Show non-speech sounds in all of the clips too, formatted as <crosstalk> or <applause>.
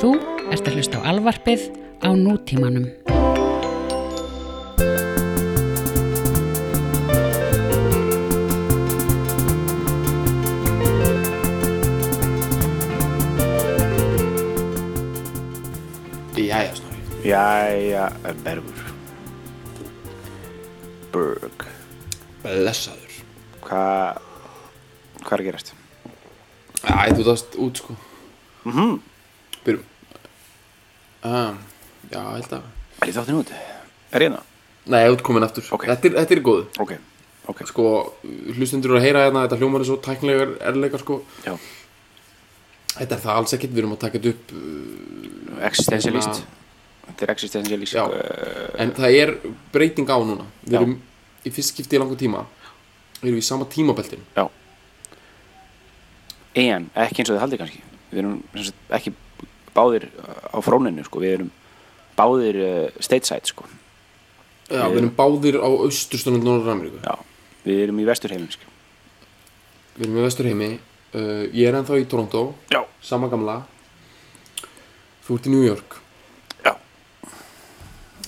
Þú ert að hlusta á alvarpið á nútímanum. Jæja, Snorri. Jæja, Bergur Berg Blessaður. Hvað Hvað er að gerast? Æ, þú dást út, sko. Mhm. Byrjum. Um, já, ég held að... Er ég þáttinn út? Er ég hérna? Nei, þú ert komin aftur. Ok. Þetta er, þetta er góð. Ok, ok Sko, hlustundur eru að heyra hérna, þetta hljómar er svo tæknilegar erleika, sko. Já, Þetta er það alls ekkert, við erum að taka þetta upp, uh, existentialist Þetta er existentialist Já. uh, en það er breyting á núna. Við Já. erum í fyrst skipti í langu tíma, við erum í sama tímabeltin. Já En, ekki eins og þið haldið kannski Við erum ekki báðir uh, á fróninu sko. Við erum báðir uh, stateside sko. Já, Við- við erum báðir á austurstönund Norður Ameríku. Já, við erum í vesturheiminn sko. Við erum í vesturheimi, uh, ég er ennþá í Toronto, Já sama gamla. Þú ert í New York. Já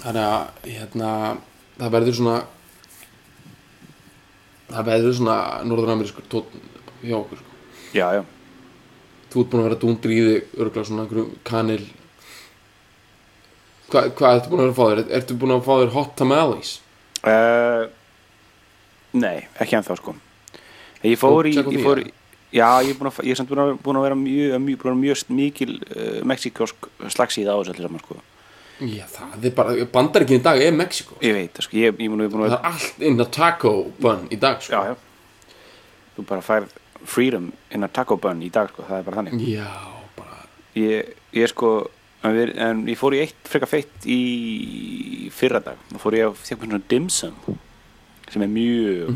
Þannig að hérna, það verður svona það verður svona norður amerískur tótt hjá okkur sko. Já, já Þú ert búin að vera dúndri í þig örgulega svona einhverju kanil Hva, Hvað ertu búin að vera að fá þér? Ertu búin að fá þér hot tamales? Uh, nei, ekki ennþá sko Ég fór í, ég fór? Já, ég er, búin að, ég er samt búin að, búin að vera mjög, mjög, vera mjög mikil uh, mexikosk slagsíð á þessu allir saman sko Já, það er bara, bandaríkin í dag er Mexiko Ég veit, það, sko, ég, ég mun að búin að Það vera er allt inn á taco bun í dag sko. Já, já Þú bara færð freedom in a taco bun í dag sko, það er bara þannig. Já, bara Ég, ég sko, en, við, en ég fór í eitt frekar feitt í fyrra dag. Þá fór ég að þekka svona dim sum sem er mjög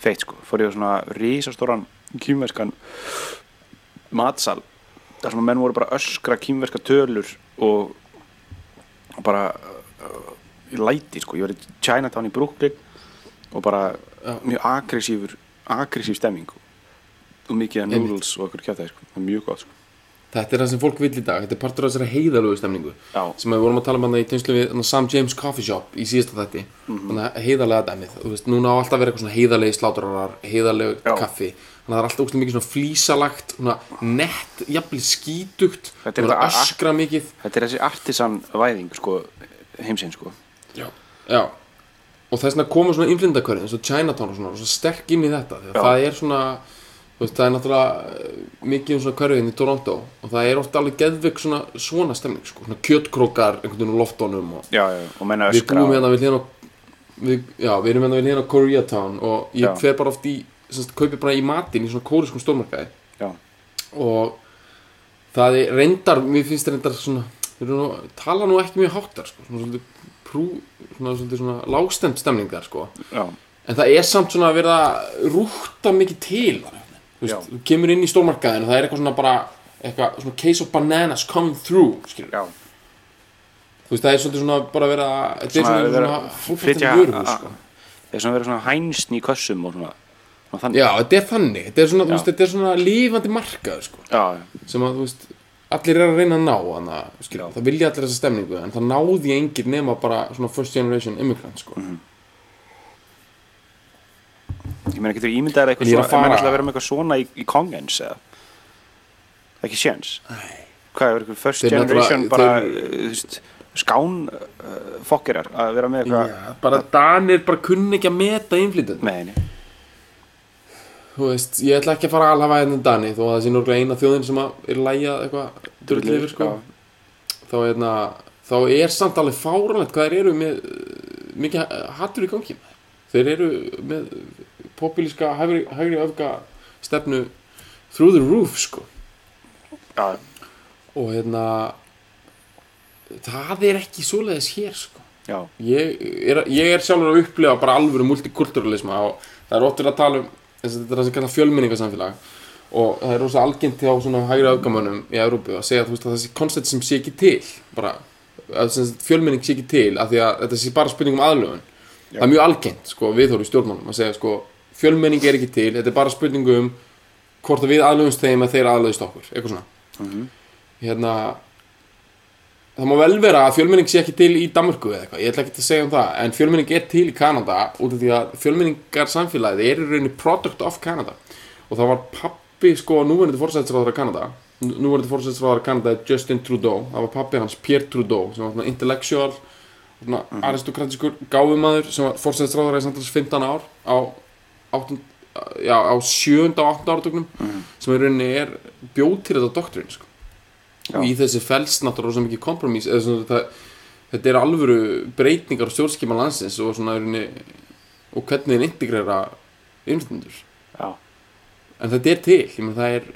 feitt sko. Fór ég á svona risastóran kýmverskan matsal þar sem að menn voru bara öskra kýmverska tölur og, bara uh, í læti sko, ég var í Chinatown í Brooklyn og bara Já. mjög aggressív stemming og mikið að noodles og okkur kjátaði sko, það er mjög gott sko. Þetta er það sem fólk vill í dag, þetta er partur af þessari heiðalögu stemningu Já. sem við vorum að tala um hann í tengslu við Sam James Coffee Shop í síðasta þætti. Þannig að heiðalega dæmið, þú veist, núna á alltaf að vera eitthvað svona heiðalegi sláturarar, heiðalegu kaffi. Þannig að það er alltaf mikið svona flísalagt svona nett, jafnvel skítugt. Þetta er a- öskra mikið. Þetta er þessi artisan væðing sko, heimsinn sko. Já. Já. Og þess vegna koma svona innflindakörði eins og Chinatown og svona, og svo sterk inn í þetta. Að Já. það er svona veist, það er náttúrulega mikið um svona körfiðin í Toronto og það er ofta alveg geðvik svona svona stemning sko, svona kjötkrókar einhvern veginn úr loftunum og Já, já, og við búum hérna við á við, já, við erum hérna við á Koreatown og ég fer bara oft í semst, kaupi bara í matinn í svona kóriskum stórmarkaði. Og það er reyndar, mér finnst reyndar svona nú, tala nú ekki mjög háttar sko, svona svolítið prú, svona svolítið svona lágstemt stemning þar sko. Já, en það er samt svona að vera að rúta mikið til þar þú veist, þú kemur inn í stórmarkaðin og það er eitthvað svona bara eitthvað svona case of bananas coming through skilur, já. Þú veist, það er svolítið svona bara að vera þetta er Svona svona, vera- svona flytja fólkvæmstum vörðu a- sko. Það er svona verið svona hænsn í kössum og svona, svona þannig. Já, þetta er þannig, þetta er svona, þú veist, þetta er svona lífandi markaður sko. Já, já, sem að þú veist allir er að reyna að ná hana, skil, Já. það vilja allir þessa stemningu en það náði enginn nema bara svona first generation immigrant sko. Mhm. Ég meina, getur eitthvað ég er svona, að fara- ég meina alltaf að vera með eitthvað svona í, í Kongens eða? Það er ekki séns? Hvað er eitthvað first Þeir generation bara, þú veist, skán uh, fokkerar að vera með eitthvað Já, bara Danir bara kunni ekki að meta innflytjandi Nei, nei, þú veist, ég ætla ekki að fara að alhafa hérna Dani þó að það sé nörgulega eina þjóðin sem er lægjað eitthvað drull yfir sko. þá, hérna, þá er samt alveg fáranlegt hvað þeir eru með uh, mikið hattur í gangi. Þeir eru með populíska hægri, hægri öfga stefnu through the roof sko. Já, og hérna það er ekki svoleiðis hér sko. Ég er, ég er sjálfur að upplifa bara alvöru multikulturalisma og það er verið að tala um að þetta er það sem kallar fjölmenningarsamfélag. Og það er rosa algengt hjá svona hægri öfgamönnum í Európu að segja þú veist, að þessi koncept sem sé ekki til bara, að fjölmenning sé ekki til af því að þetta sé bara spurning um aðlögun. Það er mjög algengt sko viðhóru í stjórnmálum að segja sko fjölmenning er ekki til þetta er bara spurning um hvort að við aðlögumst þeim að þeir aðlögust okkur eitthvað svona. Hérna, það má vel vera að fjölmenning sé ekki til í Danmörku eða eitthvað, ég ætla ekki að segja um það en fjölmenning er til í Kanada út af því að fjölmenningar samfélagið er í rauninni product of Canada og það var pappi sko núverandi fórsættisráðara Kanada núverandi fórsættisráðara Kanada er Justin Trudeau það var pappi hans Pierre Trudeau sem var svona intellectual svona aristokratiskur gáfumadur sem var fórsættisráðara í samtals 15 ár á, 8, já, á 7. og 8. áratögnum sem í rauninni er bjóð til þetta doktrin sko. Og í þessi felst náttúrulega rosa mikið kompromís eða svona þetta, þetta er alvöru breytingar á stjórnskima landsins og svona í rauninni og hvernig þeir integrera innstendur Já, en þetta er til, ég menn það er,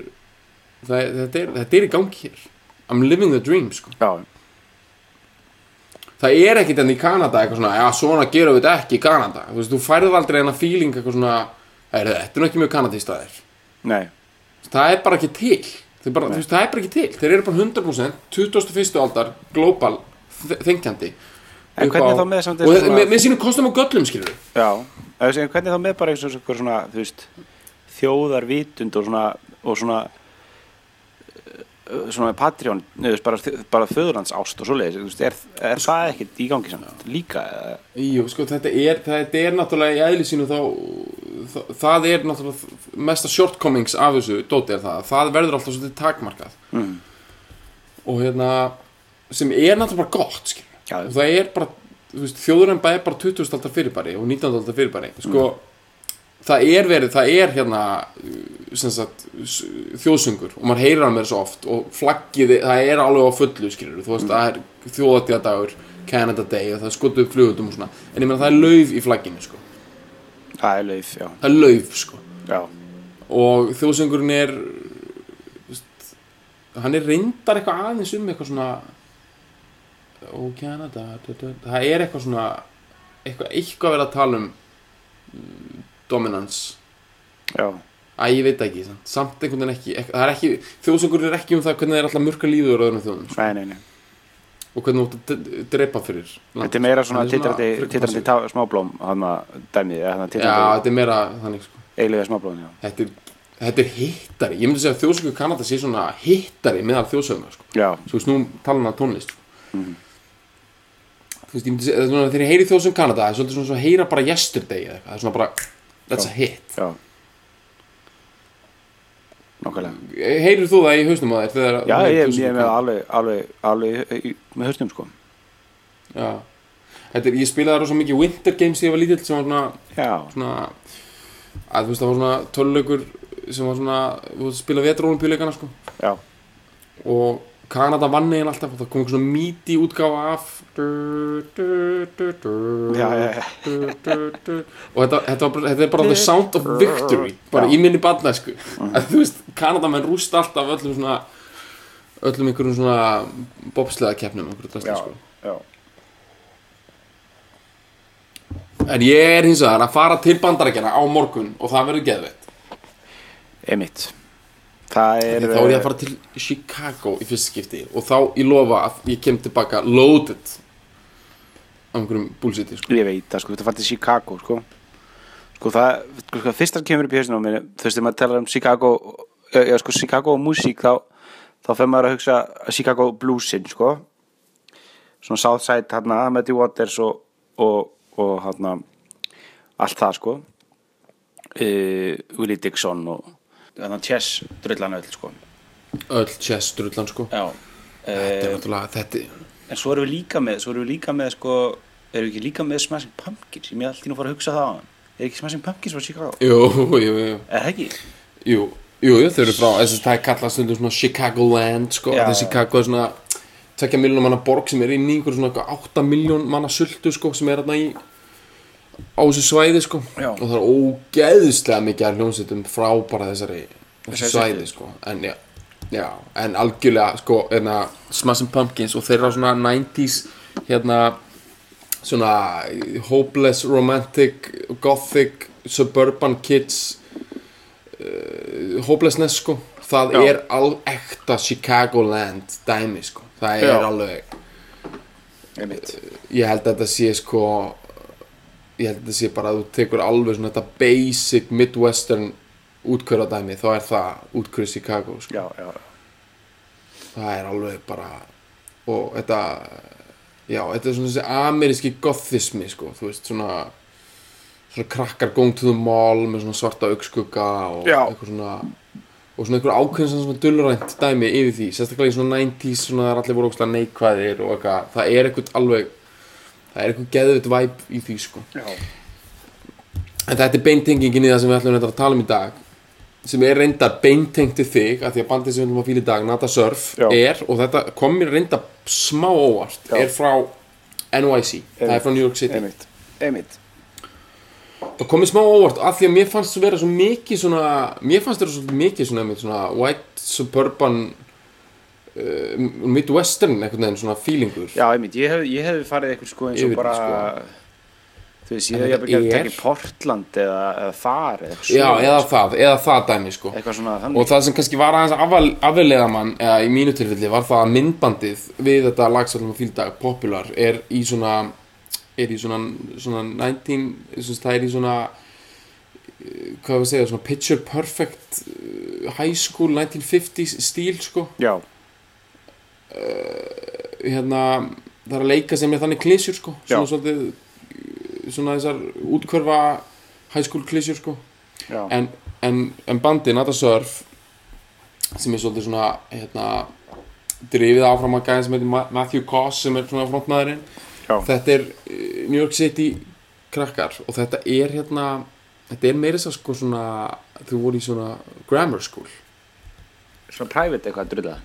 það er, þetta, er þetta er í gangi hér. I'm living the dream sko. Já, það er ekkit enn í Kanada eitthvað svona já svona gerum við þetta ekki í Kanada. Þú veist, þú færð aldrei enn að feeling eitthvað svona "Heyrðu, þetta er ekki mjög kanadist að þér. Nei, það er bara ekki til. Bara, þú veist, það er bara ekki til, þeir eru bara 100% 21. aldar, global þ- þenkjandi En hvernig á- þá með samt og svona- með, með sínum kostum og göllum skilur já. Við segjum, Hvernig þá með bara eitthvað svona, þú veist þjóðarvitund og svona og svona svona Patreon, neður, bara, bara föðurlands ást og svoleiðis, þú veist, er, er það ekkert í gangi samt líka? Jú, sko, þetta er, þetta er náttúrulega í eðli sínu þá, það, það er náttúrulega mesta shortcomings af þessu dóti er það, það verður alltaf svolítið takmarkað Mm. og hérna sem er náttúrulega bara gott skilur Já, og það er bara, þú veist, þjóðurinn er bara 20. aldar fyrirbæri og 19. aldar fyrirbæri sko, það er verið, það er hérna sagt, þjóðsöngur og maður heyrir hann mér svo oft og flaggið, það er alveg á fullu skilur, þú veist, það er þjóðatíðadagur Canada Day og það er skotuð upp flugundum og svona, en ég meina það er lauf í flagginu sko, það er lauf, já, það er lauf sko. Já, og þjóðsöngurinn er veist, hann er reyndar eitthvað aðeins um eitthvað svona ó Canada da, da, það er eitthvað svona eitthvað, eitthvað verið að tala um mm, dominance. Já, Æ, ég veit ekki, samt, samt einhvern veginn ekki, ekki það er ekki, þjóðsöngurinn er ekki um það hvernig það er alltaf mörka líður á öðrum þjóðum sko, nei, nei, nei. Og hvernig þú ert að d- drepa fyrir land. Þetta er meira svona titrandi, titrandi smáblóm hann að dæmið, að Já, þetta er meira þannig sko. Smáblóm, já, Þetta er, þetta er hittari, ég myndi segja að þjóðsöngur Kanada sé svona hittari meðal þjóðsöngur sko. Svo veist nú tala hann að tónlist þú veist, ég myndi segja, þegar ég heyri þjóð sem Kanada, það er svona, svona heyra bara yesterday það er svona bara that's Já. a hit. Já. Nákvæmlega. Heyrir þú það í hausnum á þér þegar Já, ég, ég er með Kanada? alveg, alveg, alveg í- með höstum, sko. Já, þetta er, ég spilaði rosa mikið Winter Games þegar ég var lítill sem var svona, svona að þú veist, það var svona töluleikur sem var svona, þú veist, spila vetrólumpíuleikana sko. Já, og Kanada vann eigin alltaf og það kom einhver svona míti útgáfa af. Já, já, já. og þetta, þetta, var þetta er bara the sound of victory bara í minni badnæsku að þú veist, Kanadamenn rústa alltaf öllum svona öllum einhverjum svona bobsleða keppnum einhverju drasli, já, sko. já. En ég er hins vegar að fara til bandarækjana á morgun og það verður geðveitt Emitt Það er, þá er ég að fara til Chicago í fyrst skipti og þá ég lofa að ég kem tilbaka loaded af einhverjum bullshiti sko. Ég veit það, sko, þetta fætti Chicago, sko. Sko, það, sko, sko, fyrst að kemur upp í hausinu á mér Þú veist, þegar maður talar um Chicago Já, sko, Chicago og músík Þá, þá fer maður að hugsa Chicago bluesin, sko. Svona Southside, hérna, Matty Waters Og, og, og hérna Allt það, sko. Uh, Willie Dixon Og hérna Chess drullan öll, sko öll chess drullan sko. Já þetta er uh, náttúrulega þetta En svo erum við líka með Svo erum við líka með, sko Erum við ekki líka með Smashing Pumpkins Ég með allt í nú að fara að hugsa það á hann Er ekki Smashing Pumpkins frá Chicago? jú, jú, jú, Er það ekki? jú, jú, þau eru frá þess að það er kallað stundum svona Chicagoland sko. Það er. Chicago svona tvekja miljónum manna borg sem er inn í einhver svona eitthvað 8 miljón manna sultu sko, sem er þarna í á þessu svæði sko. Já. og það er ógeðslega mikið að hljómsveitum frá bara þessari þessu svæði sko. en já, já, en algjörlega sko, hérna, Smashing Pumpkins og þeirra svona 90s hérna svona hopeless, romantic gothic, suburban kids uh, hopelessness sko það er alekta Chicagoland dæmi sko það er alveg Einmitt. ég held að þetta sé sko ég held að þetta sé bara að þú tekur alveg svona þetta basic midwestern útkvöradæmi þá er það útkvörð Chicago sko. Já, já, það er alveg bara og þetta já, þetta er svona þessi ameríski gothismi sko, þú veist, svona svona krakkar the mall með svona svarta augskugga og Já. eitthvað svona og svona einhver ákveðin svona, dullrænt dæmi yfir því, sérstaklega í svona 90s svona það allir voru ógstlega neikvæðir og eitthvað það er eitthvað alveg það er eitthvað geðvitt væp í því sko Já. En þetta er beintengingin í það sem við ætlum að tala um í dag sem er reyndar beintengt til þig að því að bandið sem við ætlum að fíla í dag, Nata Surf Já. er, og þetta kom mér reyndar smá óvart, Já. er frá NYC, það er frá New York City Einmitt, einmitt það kom mér smá óvart af því að mér fannst vera svo mikið svona mér fannst það svo mikið svona, einmitt, svona white suburban midwestern einhvern veginn svona feelingur. Já, einmitt, ég hef, ég hef farið eitthvað sko eins og Yfir, bara sko. Þú veist, ég hef þetta ekki tekja Portland eða, eða þar eða Já, eða það, eða það dæmi sko. Svona Og það sem kannski var aðeins afvelega mann, eða í mínu tilfelli, var það að myndbandið við þetta lagsallum og fíldag, Popular, er í svona, er í svona, svona 19, svona, það er í svona, eh, hvað við segja, svona picture perfect eh, high school 1950s stíl, sko. Já, Hérna, það er að leika sem er þannig klísjur, sko. Svona svolítið, eh, svona þessar útkörfa high school klísjur, sko. en, en, en bandið Nata Surf sem er svolítið svona hérna, drifið áfram að gæðin sem heitir Ma- Matthew Koss sem er svona frontmaðurinn. Þetta er eh, New York City krakkar og þetta er hérna þetta er meira að sko svona þau voru í svona grammar school. Svona private eitthvað drulla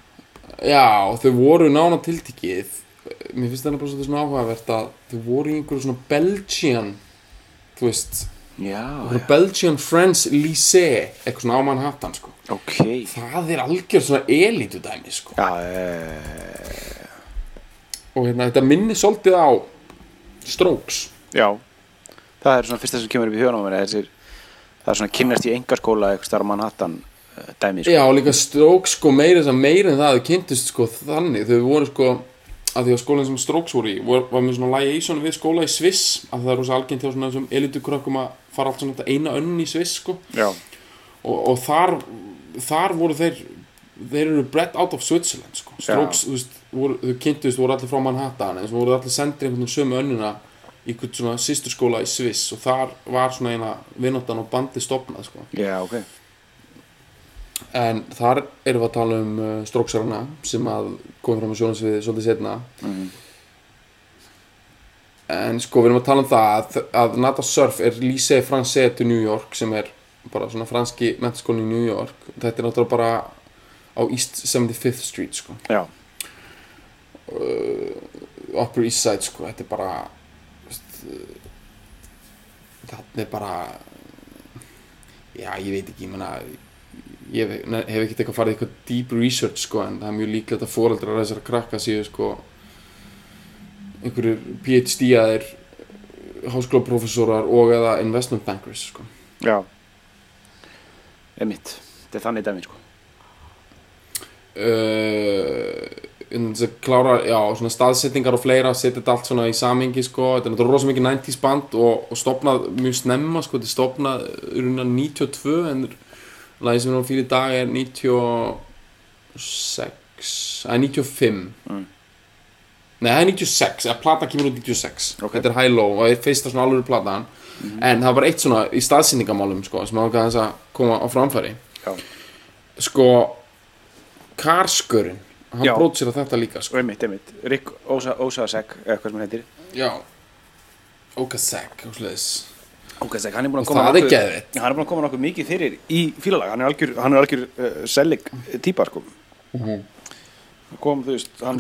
já þau voru nána tiltikið mér finnst það bara svolítið svona áhugavert að þau voru í einhverju svona Belgian þú veist, Já, einhverju Belgian French lycée eitthvað svona á Manhattan sko. Ok. Það er algjör svona elítu dæmi sko. Já, e... og hérna, þetta minnir svolítið á Strokes. Já. Það er svona fyrsta sem kemur upp í hugan á mér Það er svona kynnast í engaskóla eitthvað starf Manhattan dæmi sko. já, og líka Strokes sko meira, þess en það þau kynntust sko þannig, þau voru sko að því að skólinn sem Strokes voru í var, var með svona liaison við skóla í Sviss að það er rosa algengt hjá svona þessum elitu að fara allt svona þetta eina önn í Sviss sko Já, og, og þar, þar voru þeir þeir eru bred out of Switzerland sko. Strokes, þú veist, voru, þau kynntust voru allir frá Manhattan en svo voru allir sendir einhvern veginn sömu önnuna í einhvern svona sýsturskóla í Sviss og þar var svona eina vinnóttan og bandi stopnað sko. já, ok en þar erum við að tala um uh, Strokesarana sem að komum fram á sjónarsviði svolítið setna Mhm. en sko við erum að tala um það að, að Nata Surf er Lycée Français de New York sem er bara svona franski mentaskóli í New York. Þetta er náttúrulega bara á East 75th Street sko. Já, Upper East Side sko. Þetta er bara veist, þetta er bara já ég veit ekki ég meina ég hef, hef ekkert eitthvað farið eitthvað deep research sko en það er mjög líklegt að foreldrar þessara krakka séu sko einhverjir PhD aðeir háskólaprofessorar og eða investment bankers sko. Já. Einmitt, þetta er þannig dæmi sko. Uh, en þess að klára já, svona staðsetningar og fleira setja þetta allt svona í samingi sko. Þetta er náttúrulega rosa mikið 90s band og, og stopnað mjög snemma sko. Þetta er stopnað rúna 92 en lagi sem við erum fyrir í dag er 96 eða 95 Mm. nei það er 96 eða platan kemur út 96 Ok. þetta er High Low og er fyrsta svona alveg platan. En það var bara eitt svona í staðsetningamálum sko sem ákveða þess að koma á framfæri. Já, sko Karskurinn hann Já. brót sér að þetta líka sko. einmitt, einmitt. Rick Ósa, Ósasek, eða hvað sem hann heitir. Já Ósasek, hann er búin að koma það er nokkuð- Hann er búin að koma nokkuð mikið fyrir í fílalag Hann er algjör, hann er algjör uh, sellig típa sko. Mhm. Hann kom, þú veist, hann,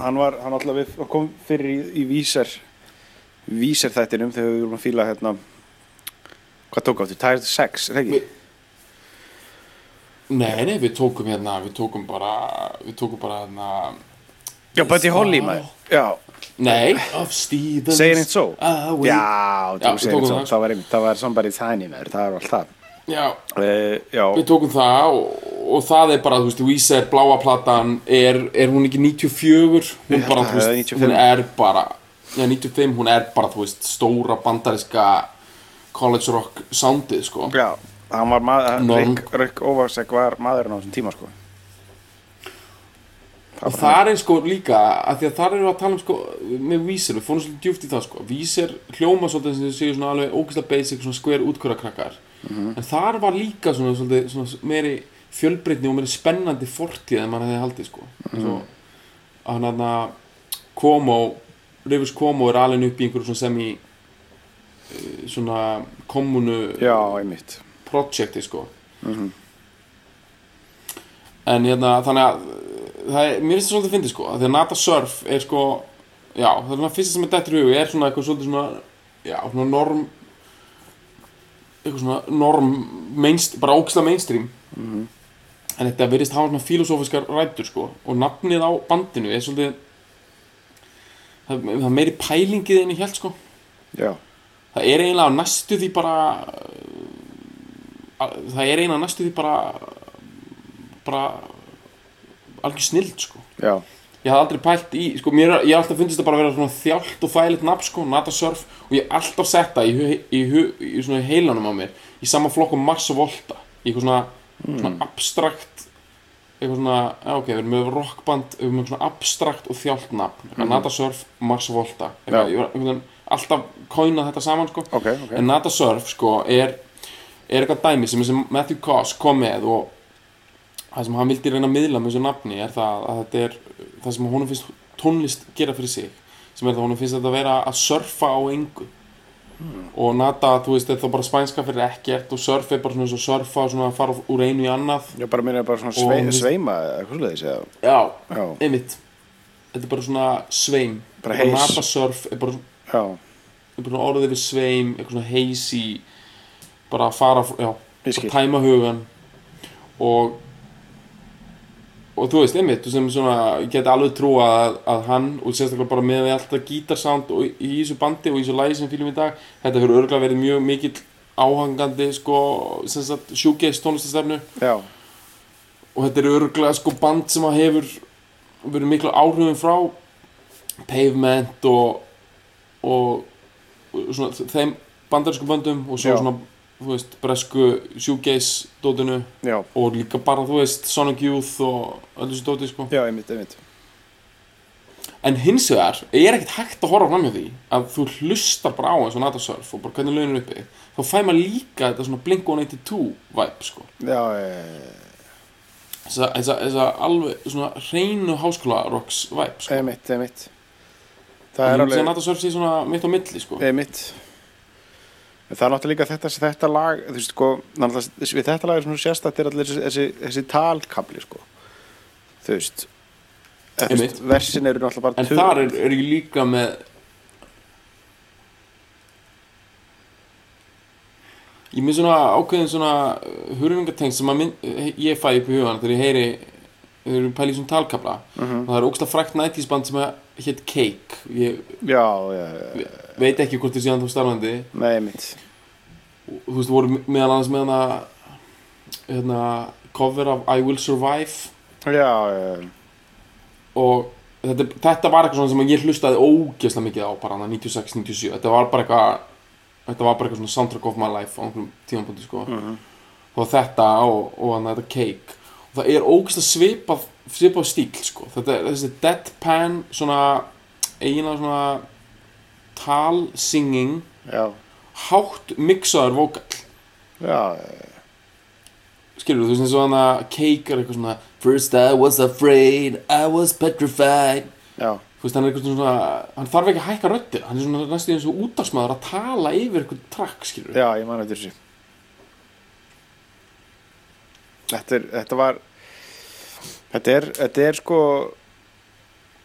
hann var hann alltaf við, hann kom fyrir í, í vísar vísar þættinum þegar við vorum að fíla hérna hvað tók áttu, Tired Sex, er það ekki? Nei, nei, við tókum hérna við tókum bara við tókum bara hérna Já, Buddy Holly maður. Já, nei, of Stevens. Segir einn svo Ah, Já, Já, þú við segir tókum einn svo, það. það var var somebody tiny maður, það var allt það. Já, uh, Já, við tókum það og, og það er bara, þú veist, Weezer, bláa platan er, er hún ekki 94 hún Ég bara, veist, er hún 95. er bara já, 95, hún er bara, þú veist, stóra bandariska college rock soundið, sko. Já hann var maður. Rick, Rick Óvarsek var maðurinn á þessum tíma sko og það er sko líka að því að þar erum við að tala um sko með vísir, við fórum svolítið djúpt í það sko. Vísir hljóma svolítið sem þið séu svona alveg ógeðslega basic, svona skver útkvöra krakkar en þar var líka svona svolítið svona meiri fjölbreytni og meiri spennandi fortíð en maður hefði haldið sko. Svo að hann að Cuomo, Rivers Cuomo er alveg upp í einhverju svona semi eh, svona kommunu Já, einmitt. Projekti sko. En hérna þannig að það er, mér finnst það svolítið að fyndi sko að því að Nata Surf er sko já, það er svona fyrsta sem er dættur í hug er svona eitthvað svolítið svona já, svona norm eitthvað svona norm mainst, bara ógislega mainstream. En þetta verðist hafa svona filosófiskar rætur sko og nafnið á bandinu er svolítið það, það er meiri pælingið en ég held sko. Já, það er eiginlega næstu því bara að- það er eiginlega næstu því bara bara algjör snild sko. Já, ég hafði aldrei pælt í, sko mér, ég haf alltaf fundist það bara að vera svona þjált og þægilegt nafn sko, Nata Surf og ég hef alltaf sett það í, í, í, svona heilanum á mér í sama flokk og Mars og Volta í eitthvað svona, svona abstrakt eitthvað svona, já ok, við erum með rockband við erum með svona abstrakt og þjált nafn mm Nata Surf, Mars og Volta eitthvað, Já. ég var einhvern veginn alltaf kóinað þetta saman sko. Ok, ok. En Nata Surf sko er er eitthvað dæmi sem Matthew Koss kom með og það sem hann vildi reyna að miðla með þessu nafni er það að þetta er það sem honum finnst tónlist gera fyrir sig sem er það honum finnst þetta að vera að surfa á engu. Og Nata, þú veist, þetta er bara spænska fyrir ekkert og surf er bara svona og surfa og svona að fara úr einu í annað. Já, bara mér er bara svona svei, finnst- sveima eitthvað eða? Já, Já, einmitt. Þetta er bara svona sveim. Bara heis. Nata surf er bara, er bara svona orðið við sveim eitthvað svona heisi bara að fara, já, og tæma hugan og og þú veist, einmitt, sem svona ég geti alveg trúa að, að hann og sérstaklega bara með alltaf gítarsound og í, í þessu bandi og í þessu lagi sem fylgjum í dag þetta fyrir örgulega verið mjög mikill áhangandi sko, shoegaze tónlistastefnu og þetta er örgulega sko band sem að hefur verið miklu áhrifin frá Pavement og og, svona þeim bandarísku böndum og svo Já. svona, þú veist, bresku shoegaze dótinu já, og líka bara, þú veist, Sonic Youth og öllu þessu dóti, sko. Já, einmitt, einmitt. En hins vegar, er ekkert hægt að horfa fram hjá því að þú hlustar bara á eins og Nata Surf og bara hvernig launin er uppi. Þá fæ maður líka þetta svona Blink-182 vibe, sko. Já, þessa, þessa, þessa alveg svona hreinu háskóla rocks vibe, sko. Einmitt, einmitt. Það er alveg Nata Surf sé svona mitt á milli, sko. Einmitt En Það er náttúrulega líka þetta, þetta lag, þú veist, sko, við þetta lag er svona sérstætt er allir þessi, þessi, þessi talkabli, sko, þú veist, veist, versin eru náttúrulega bara en þar er, er ég líka með ég með svona ákveðin svona hurfingatengst sem að minn, ég fæ upp í hugan þegar ég heyri þegar við pæli svona talkabla Mhm. og það er ógsta frækt nætísband sem að hétt Cake. Ég Já, já, já, veit ekki hvort þið séðan þá starfandi. Nei, og þú veist, voru meðal annars með hana hérna, cover af I Will Survive. Já, já, og þetta, þetta var eitthvað sem ég hlustaði ógeðslega mikið á bara hana 96-97 þetta var bara eitthvað þetta var bara eitthvað svona soundtrack of my life á einhverjum tímanbúndi sko. Mhm. og þetta og, og hana þetta cake. Og það er ógeðslega svipað svipað stíl sko. Þetta er þessi deadpan svona eiginlega svona tal singing já, hátt mixaður vokal já, skilur þú veist eins og hana cake er eitthvað svona first I was afraid I was petrified. Já, þú veist, hann er eitthvað svona hann þarf ekki að hækka röddir hann er svona næstu eins og útarsmaður að tala yfir eitthvað trakk, skilur já, ég man eftir þessu. Þetta er, þetta var Þetta er, þetta er sko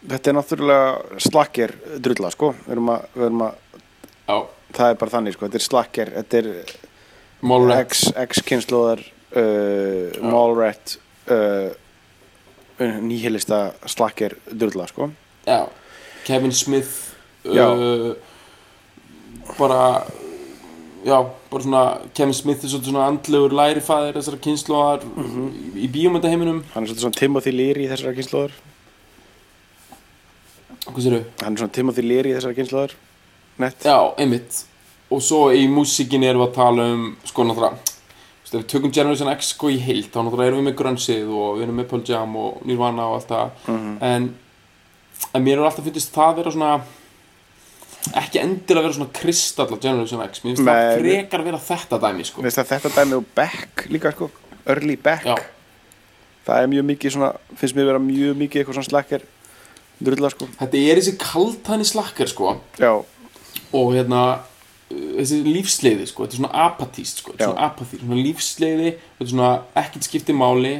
Þetta er náttúrulega slakker drulla, sko. Við erum að, við erum að það er bara þannig, sko, þetta er slakker Þetta er Mallrat X, X kynnslóðar uh, Mallrat uh, nýhilista slakker drulla, sko. Já, Kevin Smith uh, bara já, bara svona Kevin Smith er svona andlegur lærifæðir þessara kynnslóðar í, í bíómyndaheiminum. Hann er svona Timothy Leary í þessara kynnslóðar hvað séru? Hann er svona Timothy Leary í þessara kynnslóðar Nett Já, einmitt. Og svo í músíkinni erum við að tala um sko náttúrulega ef við tökum Generation X sko í heilt þá náttúrulega erum við með grunnsið og við erum með Pearl Jam og Nirvana og allt það. Mhm. en, en mér er alltaf fyndist það vera svona ekki endilega vera svona kristalla Generation X. Mér finnst það Nei, frekar vera þetta dæmi sko. Veist að þetta dæmi og Beck líka sko. Early Beck. Já, það er mjög mikið svona finnst mér vera mjög mikið eitthvað svona slakker drulla sko. Þetta er þessi kaltani slakker sko. Já, og hérna þessi lífsleiði sko, þetta er svona apatíst sko, þetta er svona apatí, svona lífsleiði þetta er svona ekkert skipti máli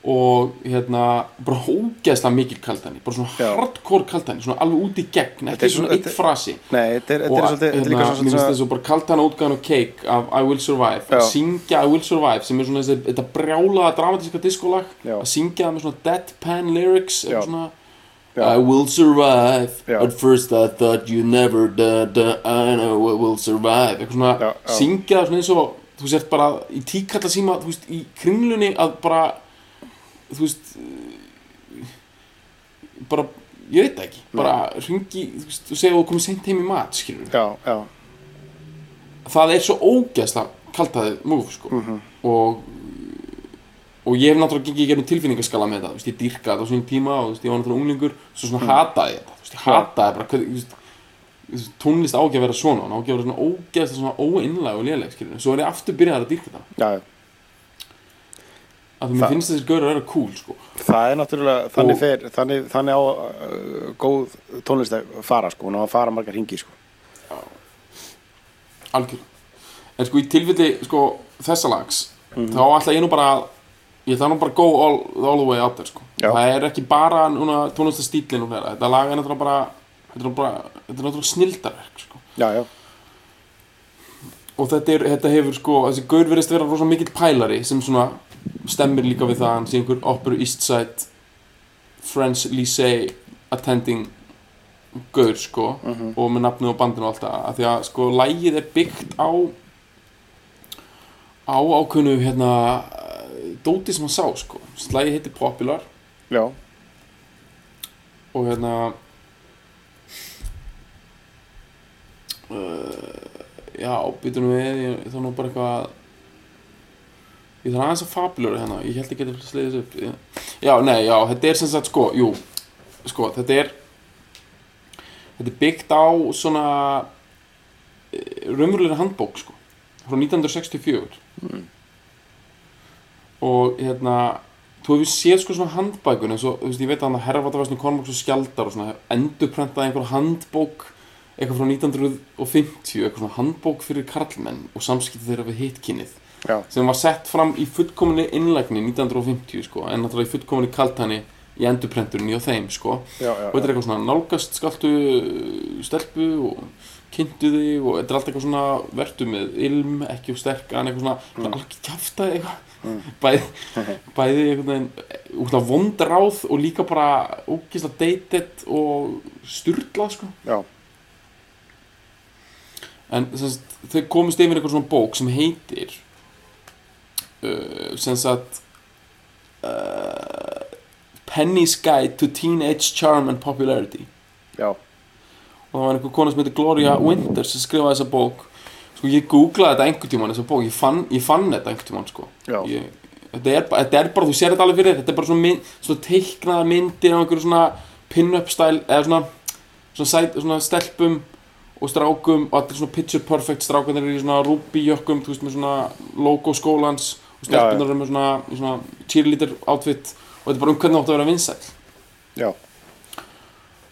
og hérna bara hógeðslega mikil kaldani bara svona Já. hardcore kaldani, svona alveg út í gegn ekki svona eitt frasi nei, þetta er, hérna, líka finnst svona þessu bara kaldana útgáðan og cake af I Will Survive Já. að syngja I Will Survive sem er svona þessi, þetta brjálaða dramatíska diskolag að syngja það með svona deadpan lyrics svona. I will survive. At first I thought you never da, da, I know I will survive Eitthvað svona syngja það svona eins og Þú sért bara í tíkalla síma Þú veist, í kringlunni að bara Þú veist Bara, ég veit það ekki. Bara hringi, þú veist, þú segja þú komið seint heim í mat Skilur já, já, Það er svo ógeðslega kaltaðið múf, sko. Mhm. Og Og ég hef náttúrulega gengið í gegnum tilfinningaskala með það, þú veist, ég dýrka þetta á svona tíma og þú veist, ég var náttúrulega unglingur, svo svona hataði ég þetta, þú veist, ég hataði bara, hvað, þú veist, tónlist á ekki að vera svona, hún á ekki að vera svona ógeðslega svona óinnlega og léleg, skiljum, svo er ég aftur byrjað að dýrka þetta, því mér Það- finnst þessi gaur að vera cool, sko, það er náttúrulega þannig, Og- fer, þannig, þannig á uh, góð tónlist að fara sko, hún á að fara margar hingi sko. algjör. En sko, í tilfelli, sko, þessa lags, Mhm. þá ætla ég nú bara, að- ég ætla nú bara að go all, all the way out there, sko. Það er ekki bara núna tónlistastílinn og hlera, þetta lag er náttúrulega bara, þetta er bara, þetta er náttúrulega snildarverk, sko. já, já, og þetta, er, þetta hefur sko þessi gaur verðist vera rosa mikill pælari sem svona stemmir líka við það að hann sé einhver Opera East Side French Lycée attending gaur sko Mhm. og með nafnið og bandinu og allt það. Af því að sko lægið er byggt á á ákveðnu hérna dóti sem hann sá sko. Lægið heitir Popular. Já, og hérna <laughs> uh, já, býtum við ég þarf nú bara eitthvað að- ég þarf aðeins að fabulur hérna, ég held ekki að þetta sleiðis upp. Já, nei, já, þetta er sem sagt sko, jú. Sko, þetta er þetta er byggt á svona eh, raunverulega handbók sko, frá 1964 og hérna þú hefur séð sko svona handbækun eins og, þú veist, ég veit að hann að herrfatafæsni Kormáks og Skjaldar og svona endurprentaði einhver handbók eitthvað frá 1950 eitthvað svona handbók fyrir karlmenn og samskipti þeirra við hitkinnið já, sem var sett fram í fullkominni innlægni 1950 sko, en náttúrulega í fullkominni kaltani í endurprenturinn í á þeim sko. Já, já, og þetta er eitthvað svona nálgast skaltu stelpu og kynntu þig og þetta er alltaf eitthvað svona vertu með ilm, ekki og sterkan eitthvað svona, mm. alveg kjaftaði eitthvað. <laughs> Bæði, bæði veginn út af vond ráð og líka bara ógislega dated og sturlað sko. En sem sagt, þau komist yfir eitthvað svona bók sem heitir sem sagt uh, Penny's Guide to Teenage Charm and Popularity. Já, og það var einhver kona sem heitir Gloria Winters sem skrifaði þessa bók sko ég googlaði þetta einhvern tímann þessa bók, ég fann, ég fann þetta einhvern tímann sko. Ég, þetta, er, þetta er bara, þú sér þetta alveg fyrir. Þetta er bara svona, mynd, svona teiknaða myndir á einhverju svona pin-up stæl eða svona, svona, sæt, svona stelpum og strákum og allir svona picture perfect strákanir eru í svona rúbi jökkum, þú veist með svona logo skólans. Stelpunar eru með svona, svona cheerleader outfit og þetta er bara um hvernig það átt að vera vinsæl já,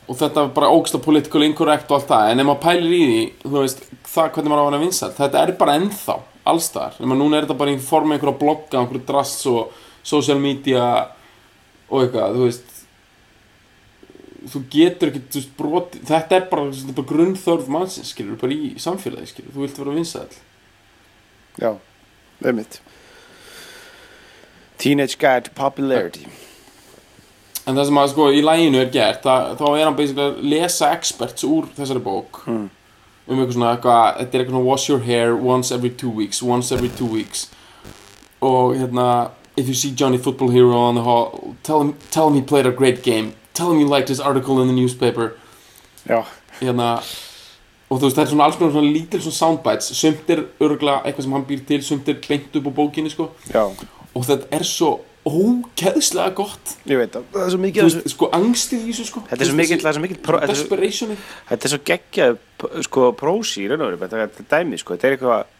og þetta er bara ógsta political incorrect og allt það en ef maður pælir í því þú veist, það hvernig maður á að vera vinsælt þetta er bara ennþá, allstaðar nema núna er þetta bara í formi einhverja blogga einhverju drasts og social media og eitthvað, þú veist. Þú getur ekki þú veist, broti, þetta er bara, bara grunnþörf mannsins, skilur, bara í samfélagi skilur, þú vilt vera vinsæl já, einmitt Teenage Guide to Popularity. En það sem að sko í læginu er gert það, þá er hann basically að lesa experts úr þessari bók Mm. um eitthvað svona eitthvað, þetta er eitthvað svona wash your hair once every two weeks, once every two weeks. Og hérna if you see Johnny Football Hero on the hall tell him, tell him he played a great game. Tell him you liked his article in the newspaper. Já, hérna og þú veist, það er svona alls konar svona lítil svona soundbites. Sumt er örgulega eitthvað sem hann býr til sumt er beint upp á bókinni sko. Já, og þetta er svo ókeðslega gott. Ég veit það. Það er svo mikið veist, sko angstið í þessu sko. Þetta er svo mikið, það er svo mikið er desperationi Þetta er svo geggjað sko prósi í raun og veru Þetta er dæmi sko. Þetta er eitthvað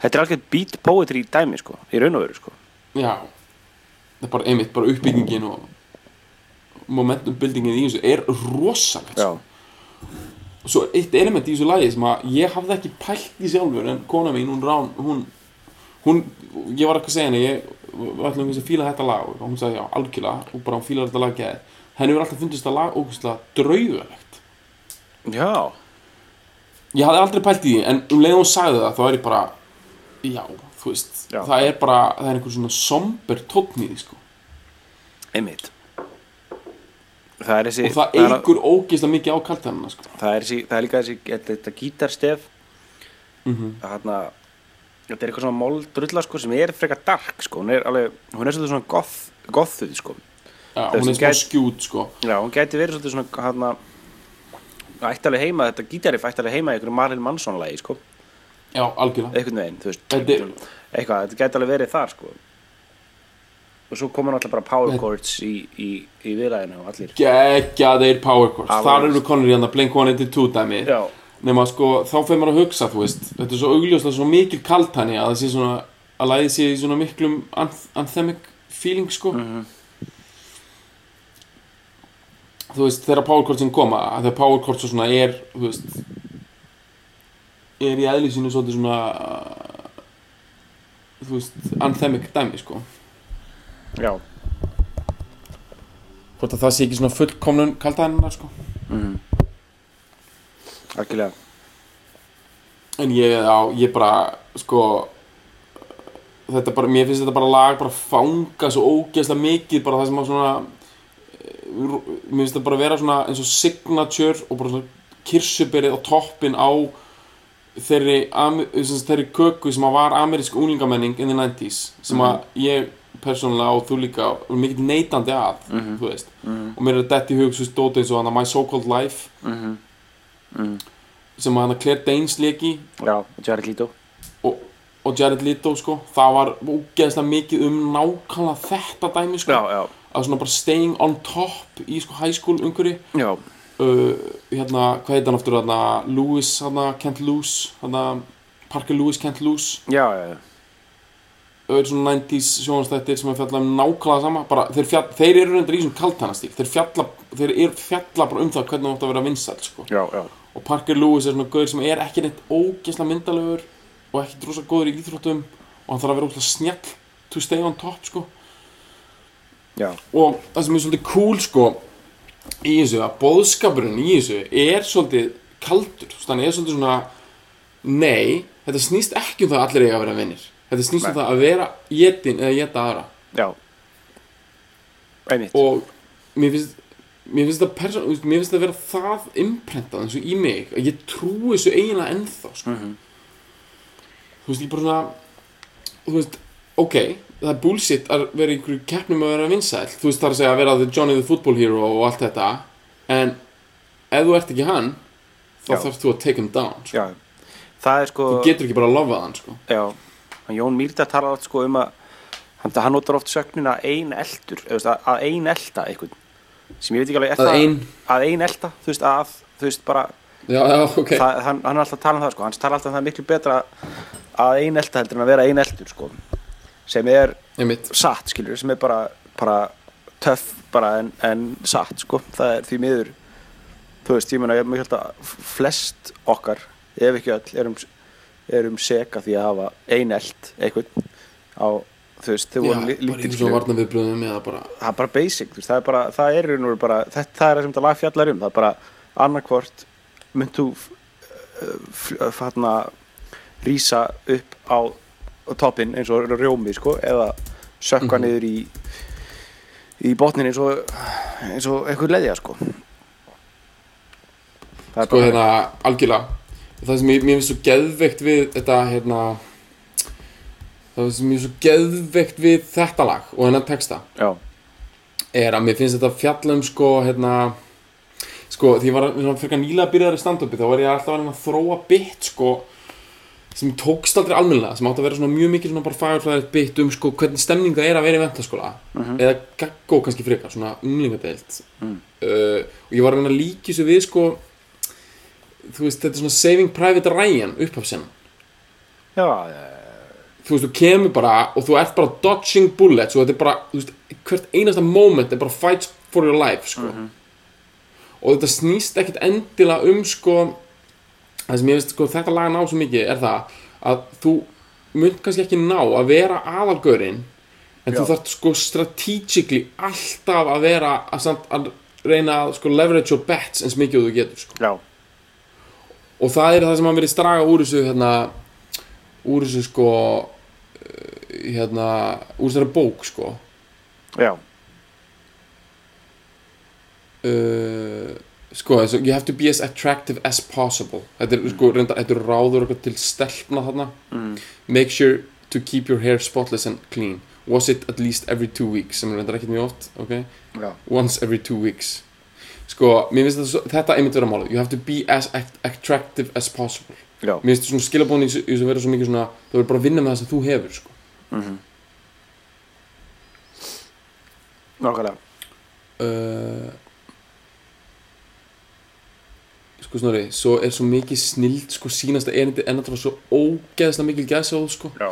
Þetta er alveg beat poetry dæmi sko Í raun og veru sko. Já, það er bara einmitt bara uppbyggingin og momentum buildingin í þessu er rosalegt sko. svo eitt element í þessu lagi sem að ég hafði ekki pælt í sjálfur en kona mín, hún Rán hún, hún, ég var ekki að segja henni ég var alltaf að fíla þetta lag. Og hún sagði já, algjörlega, og bara hún fílar þetta lag geð henni hefur alltaf fundist þetta lag ógustlega draugalegt. Já. Ég hafði aldrei pælt í því en um leið og hún sagði það þá er ég bara já, þú veist, Já. það er bara það er einhver svona somber tónn í því sko. Einmitt. Það er þessi og það er- eigur ógeðslega mikið á kaltanina sko. það er, þessi, það er líka þessi þetta, þetta gítarstef. Mm þarna, þetta er eitthvað svona moldrulla sko, sem er frekar dark sko. hún er alveg, hún er svolítið svona goth, gothuð sko. Það hún er smá gæti- skjút sko. já, hún gæti verið svolítið svona hana, ætti alveg heima, þetta gítarif ætti alveg heima í einhverju Marilyn Manson lagi sko. já, algjörlega einhvern veginn, þú veist Þetta er- eitthvað, þetta gæti alveg verið þar sko. og svo koma náttúrulega bara power chords í, í, í viðræðinu og allir geggja þeir power chords þar eru konur í hann að Blink 182 dæmi já, nema sko þá fyrir maður að hugsa þú veist þetta er svo augljóslega svo mikil kaltani að það sé svona að læði sé í svona miklum anth anthemic feeling sko Mhm. þú veist þegar power chordsin koma að þegar power chords og svona er þú veist er í eðli sínu svolítið svona þú veist anthemic dæmi sko já hvort að það sé ekki svona fullkomnun kaltanina sko mm. Algjörlega. En ég, já, ég bara, sko Þetta bara, mér finnst þetta bara lag bara fanga svo ógeðslega mikið bara það sem að svona eh, mér finnst þetta bara vera svona eins og signature og bara svona kirsuberið á toppin á þeirri, sagt, þeirri köku sem að var amerísk unglingamenning in the 90s sem að ég persónulega og þú líka er mikill neitandi að Mhm. þú veist, mm. og mér er þetta í hug svo stóti eins og hann My So Called Life Mm. Sem að hann Claire Danes leki já, Jared Leto. Og, og Jared Leto sko það var ógeðslega mikið um nákvæmlega þetta dæmi sko. Já, já, að svona bara staying on top í sko high school umhverju uh, hérna, hvað heit hann aftur hérna, Lewis, hérna, Can't Lose hérna, Parker Lewis Can't Lose já, já, já. öður svona 90s sjónastættir sem að fjalla um nákvæmlega sama bara, þeir, fjall, þeir eru reyndar í svona kaltanastík þeir fjalla, þeir fjalla bara um það hvernig það átt að vera vinsæl sko. Já, já. Og Parker Lewis er svona gauður sem er ekki neitt ógeðslega myndalegur og ekki drosa góður í íþróttum og hann þarf að vera ógeðslega snjall to stay on top sko já. og það sem er svolítið cool sko í þessu að boðskapurinn í þessu er svolítið kaldur hann er svolítið svona nei, þetta snýst ekki um það að allir eiga að vera vinnir þetta snýst um Nei. það að vera jetin eða jeta aðra já. einmitt og mér finnst mér finnst þetta person, mér finnst þetta vera það imprentað eins og í mig að ég trúi þessu eiginlega ennþá sko. Mhm. þú veist, ég bara svona þú veist, ok það er bullshit að vera í einhverju keppnum að vera vinsæl þú veist, það er að segja að vera the Johnny the Football Hero og allt þetta en ef þú ert ekki hann þá þarfst þú að take him down sko. það er sko þú getur ekki bara að lofa hann sko. Jón Mýrdal talar oft sko um að hann, notar oft sögnuna ein eldur að, að ein elda einhvern sem ég veit ekki alveg að ein, að ein elda þú veist að þú veist bara já, já, ok. Það, hann, hann er alltaf að tala um það sko. Hann talar alltaf um það miklu betra að ein elda heldur en að vera ein eldur sko. Sem er satt skilur sem er bara, bara töff bara en, en satt sko. Það er því miður þú veist ég meina ég held að flest okkar ef ekki öll erum, erum seka því að hafa ein eld einhvern á þú veist þau voru bara það er bara basic veist, það er bara, það er, í raun og veru bara þetta, það er það sem þetta lag fjallar um það er bara annarkvort mynd þú hérna rísa upp á, toppin eins og rjómi sko eða sökka Mhm. niður í í botnin eins og eins og eitthvað leðja sko. Það er sko bara hérna algjörlega. Það sem ég, mér finnst svo geðveikt við þetta hérna það sem ég er svo geðveikt við þetta lag og hennar texta já, er að mér finnst þetta fjalla um sko hérna sko því ég var fyrir nýlega byrjaður í stand-upi þá var ég alltaf að að þróa bit sko, sem tókst aldrei almennilega sem átti að vera svona mjög mikið svona bara fagurfræðið bit um sko hvernig stemning það er að vera í ventaskóla eða gaggó kannski frekar, svona unglingadeild. Mm. uh, og ég var að að líka þessu við sko þú veist, þetta er svona Saving Private Ryan upphafsinn Já, já, þú veist, þú kemur bara og þú ert bara dodging bullets og þetta er bara, þú veist, hvert einasta moment er bara fights for your life, sko. Og þetta snýst ekkit endilega um, sko það sem ég veist, sko, þetta lag ná svo mikið er það að þú munt kannski ekki ná að vera aðalgörinn en þú Já. þarft sko strategically alltaf að vera að, samt, að reyna að sko leverage your bets eins mikið og þú getur, sko. Já, og það er það sem hann verið straga úr þessu hérna úr þessu sko uh, hérna úr þessari bók sko. Já, uh, sko þessu, you have to be as attractive as possible. Þetta er sko reynda, þetta er ráður okkur til stelpna þarna. Mm. make sure to keep your hair spotless and clean. Was it at least every two weeks sem er reyndar ekkert mjög oft ok? Já, once every two weeks. Sko, mér finnst þetta, þetta einmitt vera mála you have to be as act attractive as possible já, mér finnst svona skilabóðin í þessu- þessu vera svo mikið svona þú verður bara að vinna með það sem þú hefur sko. mhm. Nákvæmlega, uh, sko snorri svo er svo mikið snild sko sínasta erindi en þetta var svo ógeðslega mikil gæsóð sko. Já,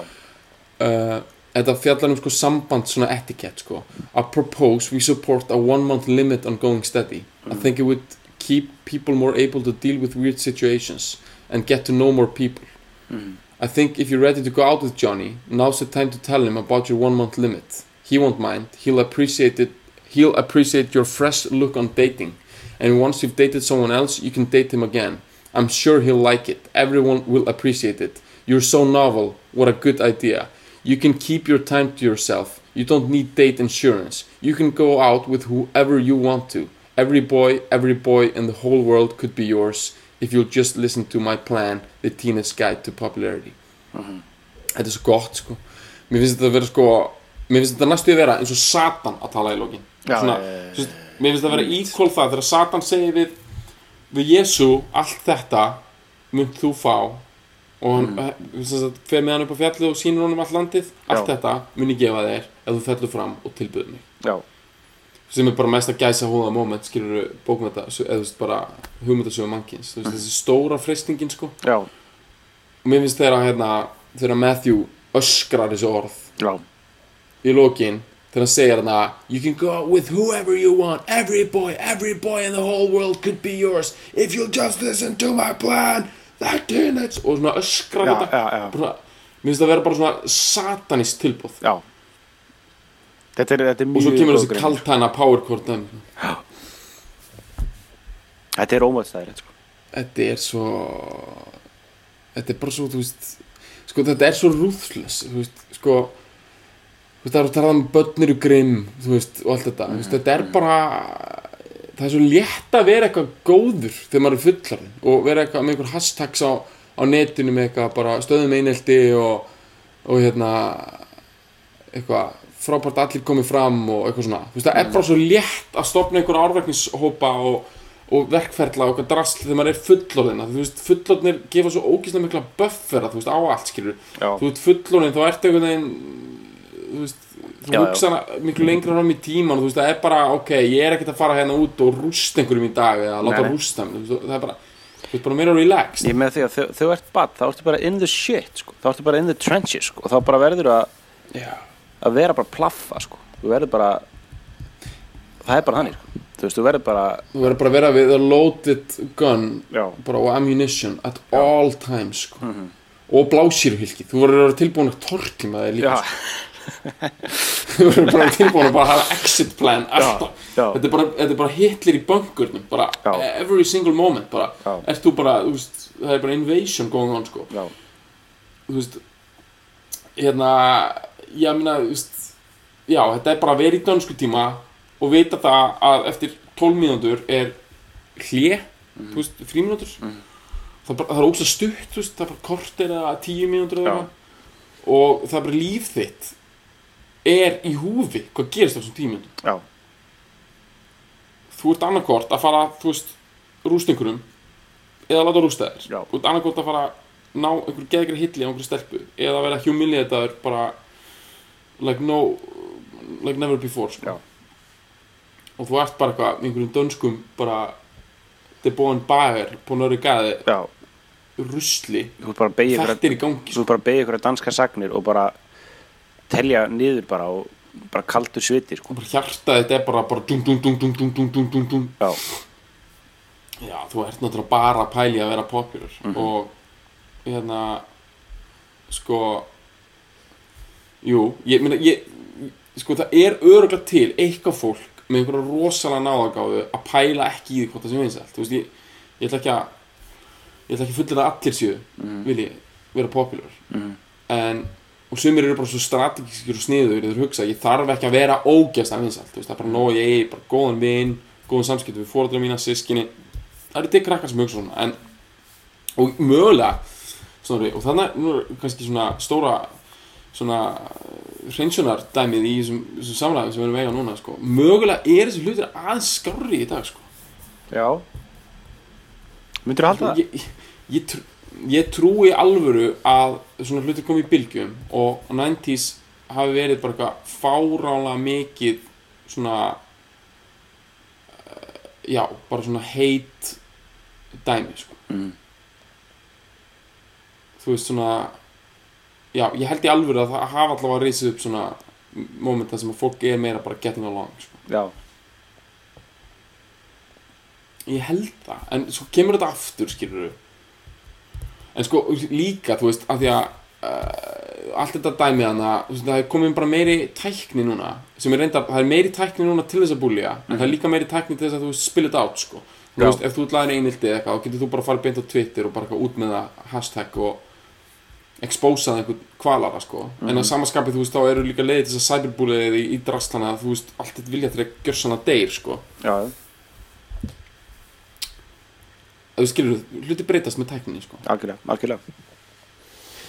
uh, þetta fjallar um sko samband svona etikett sko. I propose we support a one month limit on going steady. I think it would keep people more able to deal with weird situations and get to know more people mhm. I think if you're ready to go out with Johnny, now's the time to tell him about your one month limit. He won't mind. He'll appreciate it. He'll appreciate your fresh look on dating. And once you've dated someone else, you can date him again. I'm sure he'll like it. Everyone will appreciate it. You're so novel. What a good idea. You can keep your time to yourself. You don't need date insurance. You can go out with whoever you want to. Every boy, every boy in the whole world could be yours if you'll just listen to my plan, The Teenage Guide to Popularity. Þetta er svo gott sko. Mér finnst þetta að vera sko Mér finnst þetta næstu að vera eins og Satan að tala í lokin. Já, Svona, þú veist, Mér finnst þetta að vera equal það Þegar Satan segir við Við Jésu allt þetta Munt þú fá. Og hann mm. sagt, fer með hann upp á fjallið og sýnir honum allt landið Allt Já. þetta mun ég gefa þér Ef þú fellur fram og tilbyður mig. Já, sem er bara mest að gæsa hóða moment skilur bókmynda eða þú veist bara hugmyndasögu mannkins þú veist þessi stóra freystingin sko. Já, og mér finnst þegar hérna þegar Matthew öskrar þessu orð já, í lokin þegar hann segir hérna you can go out with whoever you want. Every boy, every boy in the whole world could be yours. If you'll just listen to my plan that teenage og svona öskrar þetta. mér finnst það vera bara svona satanist tilbúð já. Þetta er, þetta er og svo kemur þessi kaltæna power chord dæmi. Þetta er ómöðstæðir, sko. þetta er svo þetta er bara svo, veist sko þetta er svo veist, sko það er að tala um börnir og grimm veist, og allt þetta, þú veist, þetta er bara það er svo létt að vera eitthvað góður þegar maður er fullarinn og vera eitthvað með einhver hashtags á, á netinu með eitthvað bara stöðum einelti og, og hérna eitthvað frábært allir komið fram og eitthvað svona. Þú veist, það er bara svo létt að stopna einhver árverkningshópa og, og verkferla og eitthvað drasl þegar maður er fullorðin þú veist, fullorðinir gefa svo ógíslega mikla buffera, þú veist, á allt skilur Já, þú ert fullorðin, þá ertu einhvern veginn þú veist, þú hugsa miklu lengra fram í tíman og þú veist, það er bara, ok, ég er ekkert að fara hérna út og rústa einhverjum í dag eða láta rústa veist, það er bara þú veist, bara meira relaxed. Ég með því að þegar þú ert bad, þá ertu bara in the shit, sko. Þá ertu bara in the trenches, sko. Og þá bara verður að, Já. Að vera bara plaffa, sko. Þú verður bara, það er bara þannig, sko. Þú veist, þú verður bara, þú verður bara að vera við a loaded gun já, bara og ammunition at all times sko. og blásýruhylki þú verður að vera tilbúin að torki með það líka já, sko. þú verður bara tilbúin að bara hafa exit plan alltaf já. þetta er bara, þetta er bara hitlir í bunkurnum bara Já. every single moment bara, Já. bara, veist, það er bara invasion going on sko, já, þú veist hérna, ég meina, þú veist já, þetta er bara að vera í dönsku tíma og vita það að eftir 12 mínútur er hlje Mhm. þú veist, frímínútur það, er bara- það er ógst stutt, þú veist, það er bara kortir eða 10 mínútur eða eitthvað. Og það er bara líf þitt er í húfi, hvað gerist á þessum 10 mínútum? Já, þú ert annarkort að fara, þú veist rúst einhverjum eða láta rústa þér. Já. og annarkot að fara að ná einhver geðgri hilli á einhverju stelpu eða vera humiliataður bara like no like never before sko. og þú ert bara eitthvað einhverjum dönskum bara þið bóðan bager på nöru gaði rusli þetta er í gangi þú er sko. bara að beigja ykkur að danska sagnir og bara telja niður bara og bara kaldu sviti sko. og bara hjarta þetta er bara, bara dung, dung, dung, já. já þú ert náttúrulega bara að pæli að vera popular mm -hmm. og hérna sko jú, ég meina ég, sko það er öruglega til eitthvað fólk með einhverja rosalega náðagáðu að pæla ekki í því hvort það sem vinsælt. Þú veist, ég, ég ætla ekki að ég ætla ekki að fullera allir séu vilji vera popular. Mhm. en og sumir eru bara svo strategískir og sniður þeir hugsa, ég þarf ekki að vera ógæst að vinsælt, þú veist, það er bara nóg ég eigi bara góðan vin, góðan samskipti við fóreldra mína, sískinni það eru til krakkar sem hugsa svona en, og mögulega svona, og þannig nú er kannski svona stóra svona hreinsunar dæmið í þessum, þessum samræðum sem við erum að eiga núna sko. mögulega er þessi hlutir aðeins skárri í dag sko. já myndir þú halda það? ég, ég, ég trúi alvöru að svona hlutir komi í bylgjum og 90s hafi verið bara eitthvað fáránlega mikið svona uh, já, bara svona heit dæmi sko. Mm. þú veist svona já, ég held í alvöru að það hafa allavega risið upp svona momenta sem að fólk er meira bara getting along sko. já, Ég held það, en svo kemur þetta aftur, skilur En sko, líka, þú veist, af því að uh, allt þetta dæmið hana, það er komin bara meiri tækni núna sem er reyndar, það er meiri tækni núna til þess að búlja en það er líka meiri tækni til þess að þú spila þetta át, sko. Þú veist, ef þú ætlaðir einildi eða eitthvað, þá getur þú bara farið beint á Twitter og bara út með það hashtag og exposað einhvern kvalara, sko. En að samaskapið, þú veist, þá eru líka leiðið þess að cyberbúliðið í, í drastlana þú veist, allt þetta vilja til að gjör svona deyr, sko. Já, þú skilur, hluti breytast með tækninni, sko. Algjörlega, algjörlega.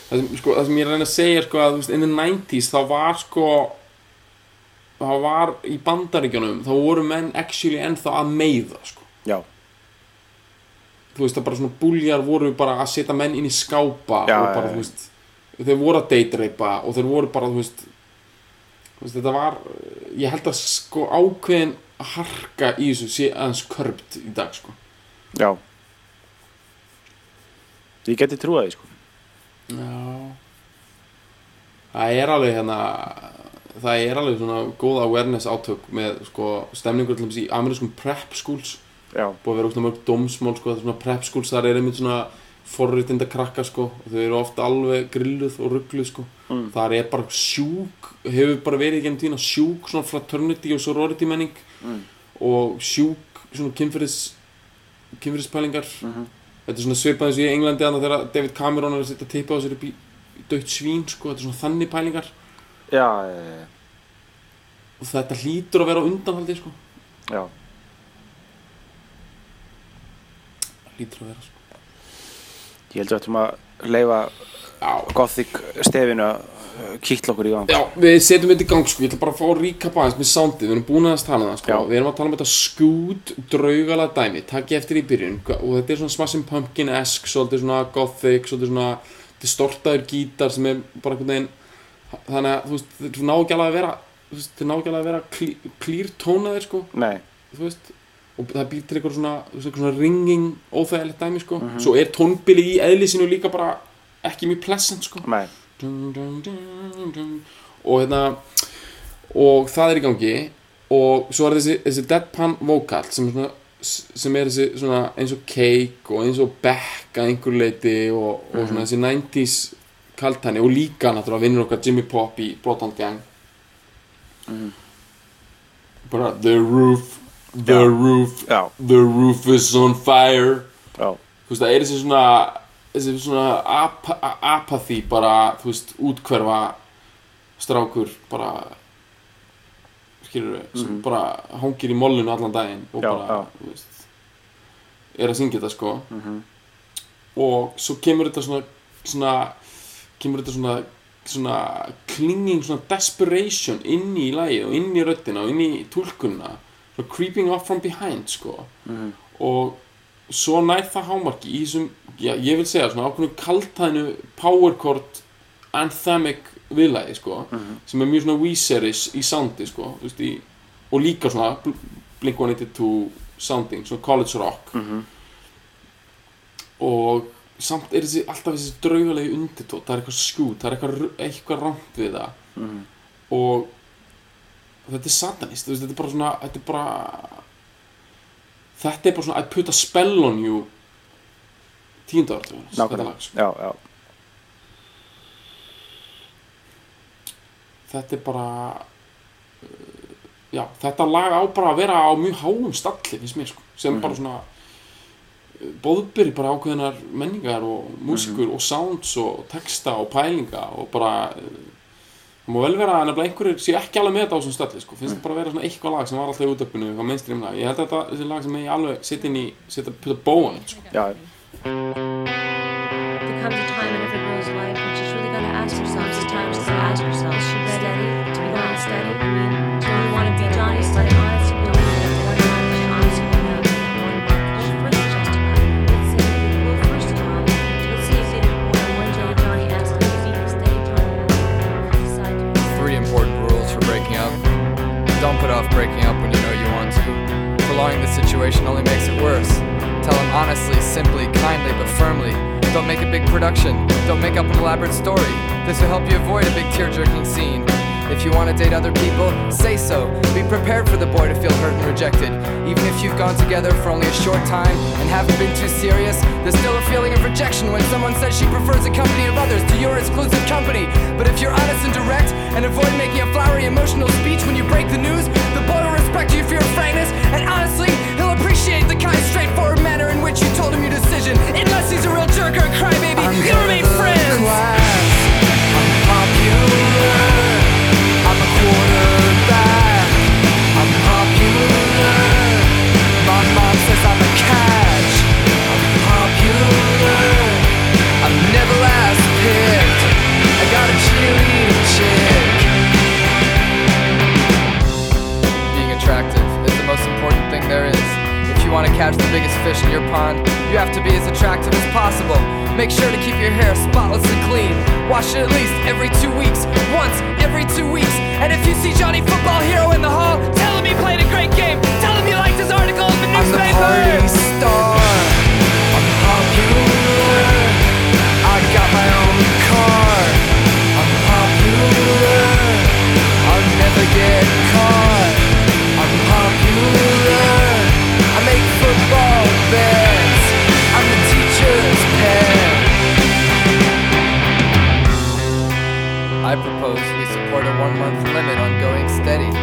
Það sem, sko, það sem ég er að reyna að segja sko að þú veist, in the 90s þá var sko það var í bandaríkjunum þá voru menn actually ennþá að meiða sko. já, þú veist að bara svona búljar voru bara að setja menn inn í skápa Já, og bara þú veist þeir voru að deitreipa og þeir voru bara þú veist, þú veist þetta var ég held að sko ákveðin harka í þessu sé aðeins körpt í dag sko. Já. Ég geti trúið því sko. Já. Það er alveg hérna það er alveg svona góða awareness átök með sko stemningur til dæmis í amerískum prep schools já, búið að vera úrslega mörg dómsmál sko það er svona prep schools þar er einmitt svona forritinda krakka sko og þau eru ofta alveg grilluð og ruggluð sko Mm. þar er bara sjúk hefur bara verið í gennum tíðina sjúk svona fraternity og sorority menning Mm. og sjúk svona kynferðis kynferðispælingar Mhm. þetta er svona svipað eins og í Englandi þannig þegar David Cameron er að setja tippa á sér upp í, dögt svín sko, þetta er svona þannig pælingar já, já, og þetta hlýtur að vera á undanhaldi sko. já, hlýtur að vera sko. ég held að ættum að leifa gothic stefinu að uh, kýtla okkur í gang já, við setjum þetta í gang sko. ég ætla bara að fá að ríka aðeins með soundið við erum búin að tala um það sko. Já. við erum að tala um þetta skút draugala dæmi takk eftir í byrjun og þetta er svona Smashing Pumpkin-esk svolítið svona gothic svolítið svona distortaður gítar sem er bara einhvern veginn þannig að þú veist, þeir ná ekki alveg að vera þú veist, þeir ná ekki alveg að vera klí, klýr tónaðir sko nei, þú veist og það býr til eitthvað svona, svona ringing óþægilegt dæmi sko. Svo er tónbili í eðlisinu líka bara ekki mjög pleasant sko. Dun, dun, dun, og hérna og það er í gangi. Og svo er þessi, þessi deadpan vocal sem svona sem er þessi svona eins og cake og eins og back að einhver leiti og, og svona þessi 90s kaltæni. Og líka náttúrulega vinnur okkar Jimmy Pop í Bloodhound Gang. Bara the roof the Já. roof já, the roof is on fire. Já, þú veist það er þessi svona þessi svona ap apathy bara þú veist útkverfa strákur bara skilur við sem bara hangir í mollinu allan daginn og bara þú veist er að syngja þetta sko. Mhm. og svo kemur þetta svona svona kemur þetta svona svona clinging svona desperation inn í lagið og inn í röddina og inn í túlkunna svona creeping up from behind sko. Mhm. og svo nær það hámarki í þessum, já, ég vil segja svona ákveðnu kaltæðinu power chord anthemic viðlæði sko, sem er mjög svona Weezer-ish í soundi sko, veist, í, og líka svona Bl- Blink-182 sounding, svona college rock. Og samt er þessi alltaf þessi draugalegi undirtótt, það er eitthvað skjút, það er eitthvað, eitthvað rámt við það. Og þetta er satanist, þetta er bara svona þetta er bara þetta er bara svona I put a spell on you tíundarartöfun þetta nákvæmlega. lag, sko. já, já, þetta er bara já, þetta lag á bara að vera á mjög háum stalli finnst mér sko, sem bara svona boðbyrði bara ákveðinar menningar og músikur og sounds og texta og pælinga og bara má vel vera að einhverjir sé ekki alveg með þetta á þessum stalli sko, finnst þetta bara að vera svona eitthvað lag sem var alltaf í útöpunu á mainstream lag, ég held að þetta þessi lag sem ég alveg setja inn í setja putta bóan sko. já, Breaking up when you know you want to. Prolonging the situation only makes it worse. Tell him honestly, simply, kindly, but firmly. Don't make a big production. Don't make up an elaborate story. This will help you avoid a big tear jerking scene. If you want to date other people, say so. Be prepared for the boy to feel hurt and rejected. Even if you've gone together for only a short time and haven't been too serious, there's still a feeling of rejection when someone says she prefers the company of others to your exclusive company. But if you're honest and direct and avoid making a flowery emotional speech when you break the news, the boy will respect you for your frankness and honestly, he'll appreciate the kind, straightforward manner in which you told him your decision. Unless he's a real jerk or a crybaby, you'll remain want to catch the biggest fish in your pond, you have to be as attractive as possible. Make sure to keep your hair spotless and clean. Wash it at least every two weeks, once every two weeks. And if you see Johnny Football Hero in the hall, tell him he played a great game. Tell him you liked his article in the newspaper. I'm the party star. I'm popular. I got my own car. I'm popular. I'll never get caught. I'm popular. I propose we support a one month limit on going steady.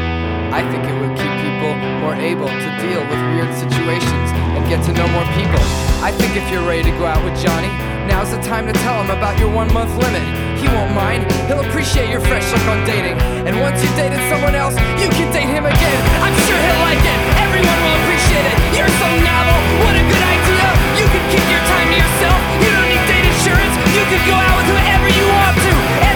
I think it would keep people more able to deal with weird situations and get to know more people. I think if you're ready to go out with Johnny, now's the time to tell him about your one month limit. He won't mind, he'll appreciate your fresh look on dating. And once you've dated someone else, you can date him again. I'm sure he'll like it, everyone will appreciate it. You're so novel, what a good idea. You can keep your time to yourself, you don't need date insurance. You can go out with whoever you want to.